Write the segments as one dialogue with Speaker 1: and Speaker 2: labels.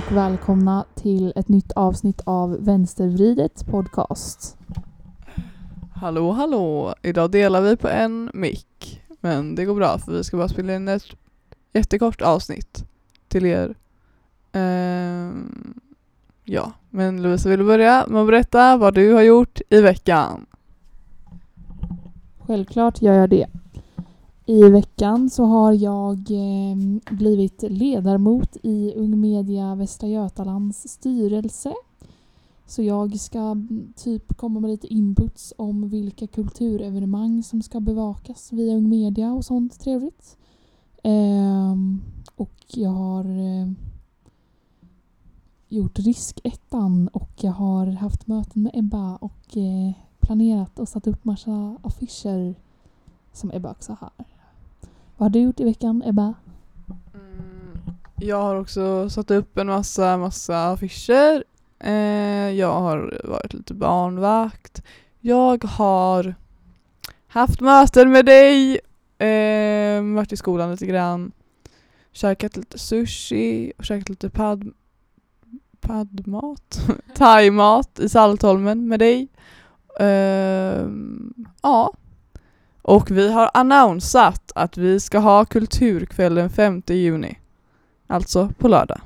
Speaker 1: Och välkomna till ett nytt avsnitt av Vänstervridet podcast.
Speaker 2: Hallå hallå! Idag delar vi på en mick. Men det går bra för vi ska bara spela in ett jättekort avsnitt till er. Ehm, ja, men Lovisa vill börja med att berätta vad du har gjort i veckan?
Speaker 1: Självklart gör jag det. I veckan så har jag ehm, blivit ledamot i Ung Media Västra Götalands styrelse. Så jag ska mm, typ komma med lite inputs om vilka kulturevenemang som ska bevakas via Ung Media och sånt trevligt. Ehm, och jag har ehm, gjort riskettan och jag har haft möten med Ebba och eh, planerat och satt upp massa affischer som Ebba också har. Vad har du gjort i veckan, Ebba?
Speaker 2: Mm, jag har också satt upp en massa, massa affischer. Eh, jag har varit lite barnvakt. Jag har haft möten med dig. Eh, varit i skolan lite grann. Käkat lite sushi och käkat lite pad, padmat? Thaimat i Saltholmen med dig. Eh, ja. Och vi har annonsat att vi ska ha kulturkväll den 5 juni. Alltså på lördag.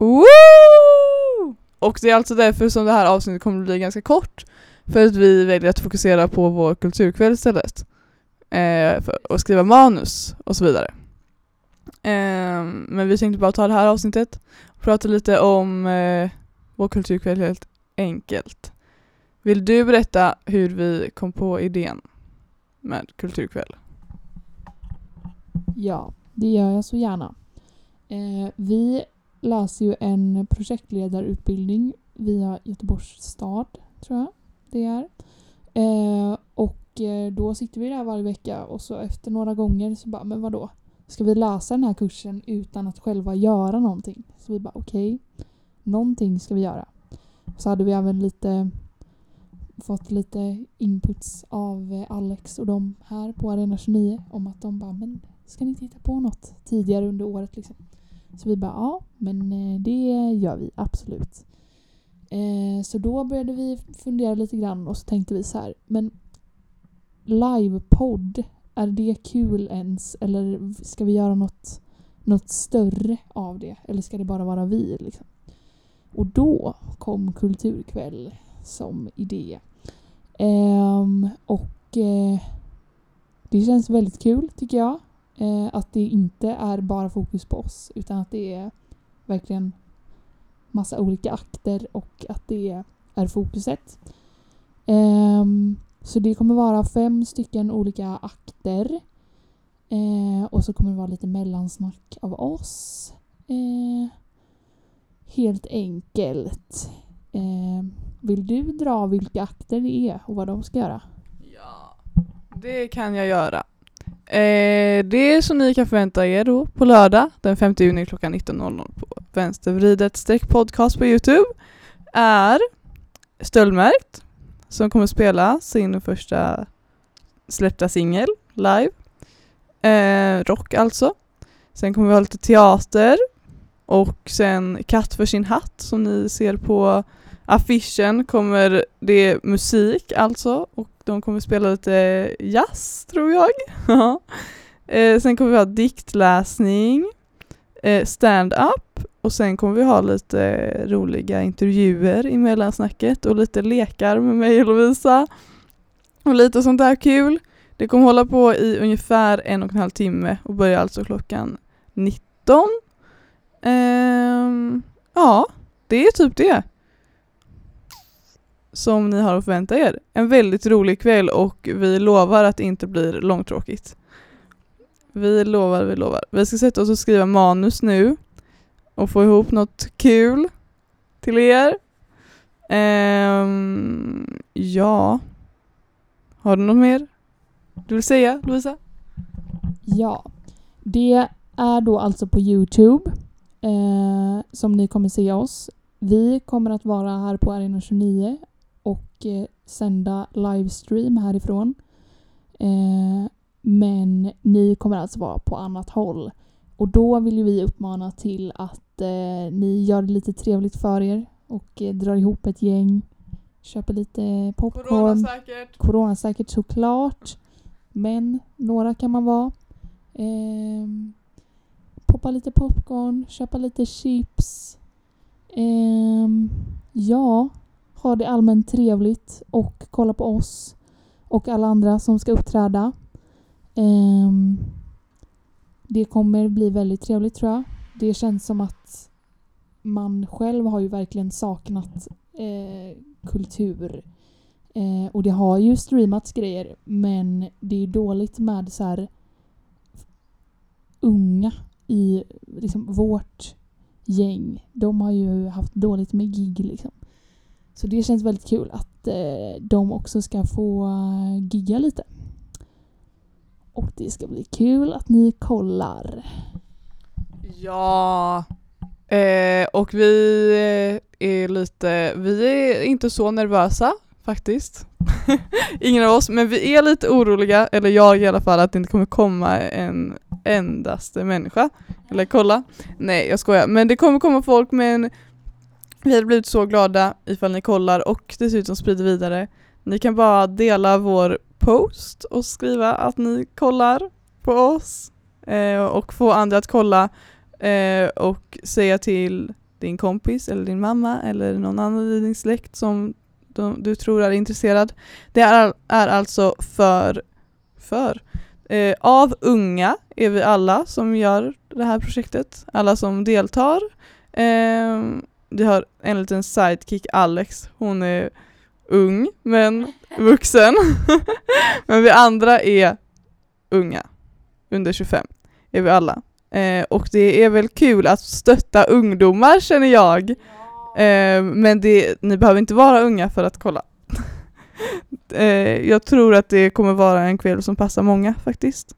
Speaker 2: Woo! Och det är alltså därför som det här avsnittet kommer att bli ganska kort. För att vi väljer att fokusera på vår kulturkväll istället. Eh, för, och skriva manus och så vidare. Eh, men vi tänkte bara ta det här avsnittet och prata lite om eh, vår kulturkväll helt enkelt. Vill du berätta hur vi kom på idén med kulturkväll?
Speaker 1: Ja, det gör jag så gärna. Eh, vi läser ju en projektledarutbildning via Göteborgs stad, tror jag det är. Eh, och eh, då sitter vi där varje vecka och så efter några gånger så bara, men vadå? Ska vi läsa den här kursen utan att själva göra någonting? Så vi bara, okej. Okay, någonting ska vi göra. Så hade vi även lite fått lite inputs av eh, Alex och de här på Arena 29 om att de bara, men ska ni titta på något tidigare under året liksom? Så vi bara, ja, men eh, det gör vi absolut. Eh, så då började vi fundera lite grann och så tänkte vi så här, men livepodd, är det kul ens? Eller ska vi göra något, något större av det? Eller ska det bara vara vi liksom? Och då kom Kulturkväll som idé. Um, och uh, det känns väldigt kul tycker jag. Uh, att det inte är bara fokus på oss utan att det är verkligen massa olika akter och att det är fokuset. Um, så det kommer vara fem stycken olika akter. Uh, och så kommer det vara lite mellansnack av oss. helt enkelt. Ehm, vill du dra vilka akter det är och vad de ska göra?
Speaker 2: Ja, det kan jag göra. Eh, det som ni kan förvänta er då på lördag den 5 juni klockan 19.00 på Vänstervridet streck podcast på Youtube är Stöldmärkt som kommer spela sin första släppta singel live. Eh, rock alltså. Sen kommer vi ha lite teater och sen Katt för sin hatt som ni ser på affischen kommer det musik alltså och de kommer spela lite jazz tror jag. eh, sen kommer vi ha diktläsning, eh, stand-up och sen kommer vi ha lite roliga intervjuer i mellansnacket och lite lekar med mig och Lovisa. Och lite sånt där kul. Det kommer hålla på i ungefär en och en halv timme och börjar alltså klockan 19. Ehm, ja, det är typ det som ni har att förvänta er. En väldigt rolig kväll och vi lovar att det inte blir långtråkigt. Vi lovar, vi lovar. Vi ska sätta oss och skriva manus nu och få ihop något kul till er. Um, ja. Har du något mer du vill säga, Lovisa?
Speaker 1: Ja. Det är då alltså på Youtube eh, som ni kommer se oss. Vi kommer att vara här på Arena 29 och eh, sända livestream härifrån. Eh, men ni kommer alltså vara på annat håll. och då vill ju vi uppmana till att eh, ni gör det lite trevligt för er och eh, drar ihop ett gäng. Köper lite popcorn.
Speaker 2: Coronasäkert.
Speaker 1: Coronasäkert såklart. Men några kan man vara. Ehm, poppa lite popcorn, köpa lite chips. Ehm, ja, ha det allmänt trevligt och kolla på oss och alla andra som ska uppträda. Ehm, det kommer bli väldigt trevligt tror jag. Det känns som att man själv har ju verkligen saknat eh, kultur. Eh, och det har ju streamats grejer men det är dåligt med så här unga i liksom vårt gäng. De har ju haft dåligt med gig liksom. Så det känns väldigt kul att eh, de också ska få eh, gigga lite. Och det ska bli kul att ni kollar.
Speaker 2: Ja. Eh, och vi eh, är lite, vi är inte så nervösa faktiskt. Ingen av oss, men vi är lite oroliga, eller jag i alla fall, att det inte kommer komma en endaste människa. Eller kolla. Nej, jag skojar. Men det kommer komma folk, med en vi hade blivit så glada ifall ni kollar och dessutom sprider vidare. Ni kan bara dela vår post och skriva att ni kollar på oss eh, och få andra att kolla eh, och säga till din kompis eller din mamma eller någon annan i din släkt som de, du tror är intresserad. Det är, är alltså för, för eh, av unga är vi alla som gör det här projektet, alla som deltar. Ehm, vi har en liten sidekick, Alex, hon är ung men vuxen. men vi andra är unga, under 25 är vi alla. Eh, och det är väl kul att stötta ungdomar känner jag. Eh, men det, ni behöver inte vara unga för att kolla. eh, jag tror att det kommer vara en kväll som passar många faktiskt.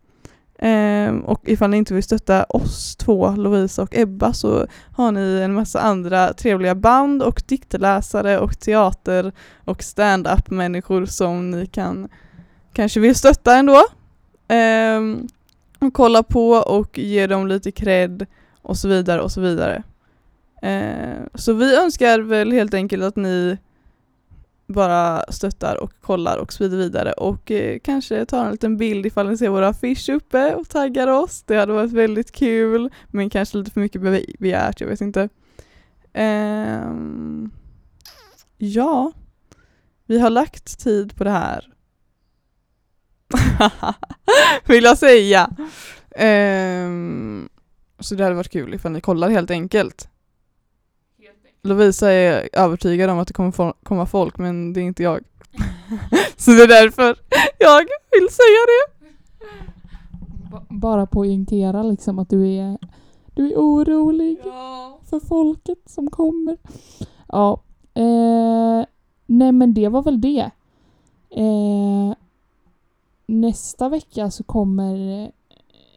Speaker 2: Eh, och ifall ni inte vill stötta oss två, Lovisa och Ebba, så har ni en massa andra trevliga band och diktläsare och teater och stand-up människor som ni kan kanske vill stötta ändå. Eh, och kolla på och ge dem lite cred och så vidare och så vidare. Eh, så vi önskar väl helt enkelt att ni bara stöttar och kollar och sprider vidare och eh, kanske tar en liten bild ifall ni ser våra affisch uppe och taggar oss. Det hade varit väldigt kul men kanske lite för mycket begärt, jag vet inte. Eh, ja, vi har lagt tid på det här. Vill jag säga. Eh, så det hade varit kul ifall ni kollar helt enkelt. Lovisa är övertygad om att det kommer komma folk men det är inte jag. Så det är därför jag vill säga det.
Speaker 1: Bara poängtera liksom att du är, du är orolig
Speaker 2: ja.
Speaker 1: för folket som kommer. Ja. Eh, nej men det var väl det. Eh, nästa vecka så kommer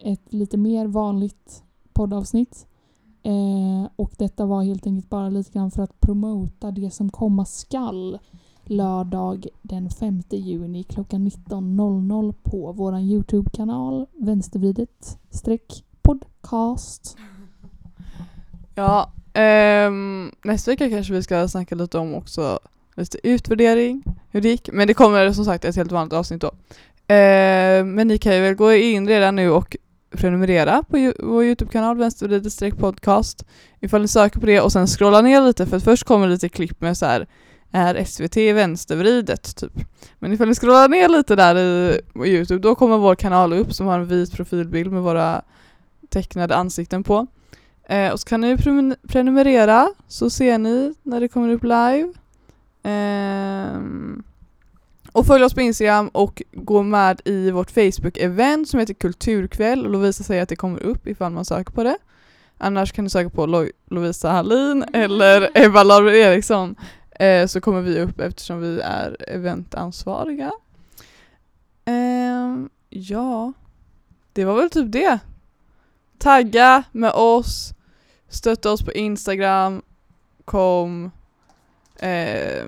Speaker 1: ett lite mer vanligt poddavsnitt. Eh, och detta var helt enkelt bara lite grann för att promota det som komma skall lördag den 5 juni klockan 19.00 på vår Youtube-kanal vänstervridet streck podcast.
Speaker 2: Ja, ehm, nästa vecka kanske vi ska snacka lite om också lite utvärdering, hur det gick. Men det kommer som sagt ett helt vanligt avsnitt då. Ehm, men ni kan ju väl gå in redan nu och prenumerera på vår Youtube-kanal vänstervridet podcast ifall ni söker på det och sen scrolla ner lite för att först kommer lite klipp med så här är SVT vänstervridet typ. Men ifall ni scrollar ner lite där i Youtube då kommer vår kanal upp som har en vit profilbild med våra tecknade ansikten på. Eh, och så kan ni prenumerera så ser ni när det kommer upp live. Eh, och följ oss på Instagram och gå med i vårt Facebook-event som heter Kulturkväll och Lovisa säger att det kommer upp ifall man söker på det. Annars kan du söka på Lo Lovisa Hallin eller Eva Laura Eriksson eh, så kommer vi upp eftersom vi är eventansvariga. Eh, ja, det var väl typ det. Tagga med oss, stötta oss på Instagram, kom. Eh,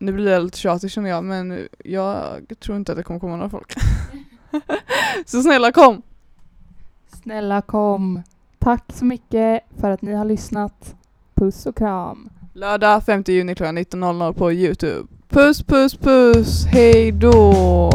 Speaker 2: nu blir jag lite tjatig känner jag men jag tror inte att det kommer komma några folk. Så snälla kom!
Speaker 1: Snälla kom! Tack så mycket för att ni har lyssnat. Puss och kram.
Speaker 2: Lördag 5 juni klockan 19.00 på Youtube. Puss puss puss, hej då!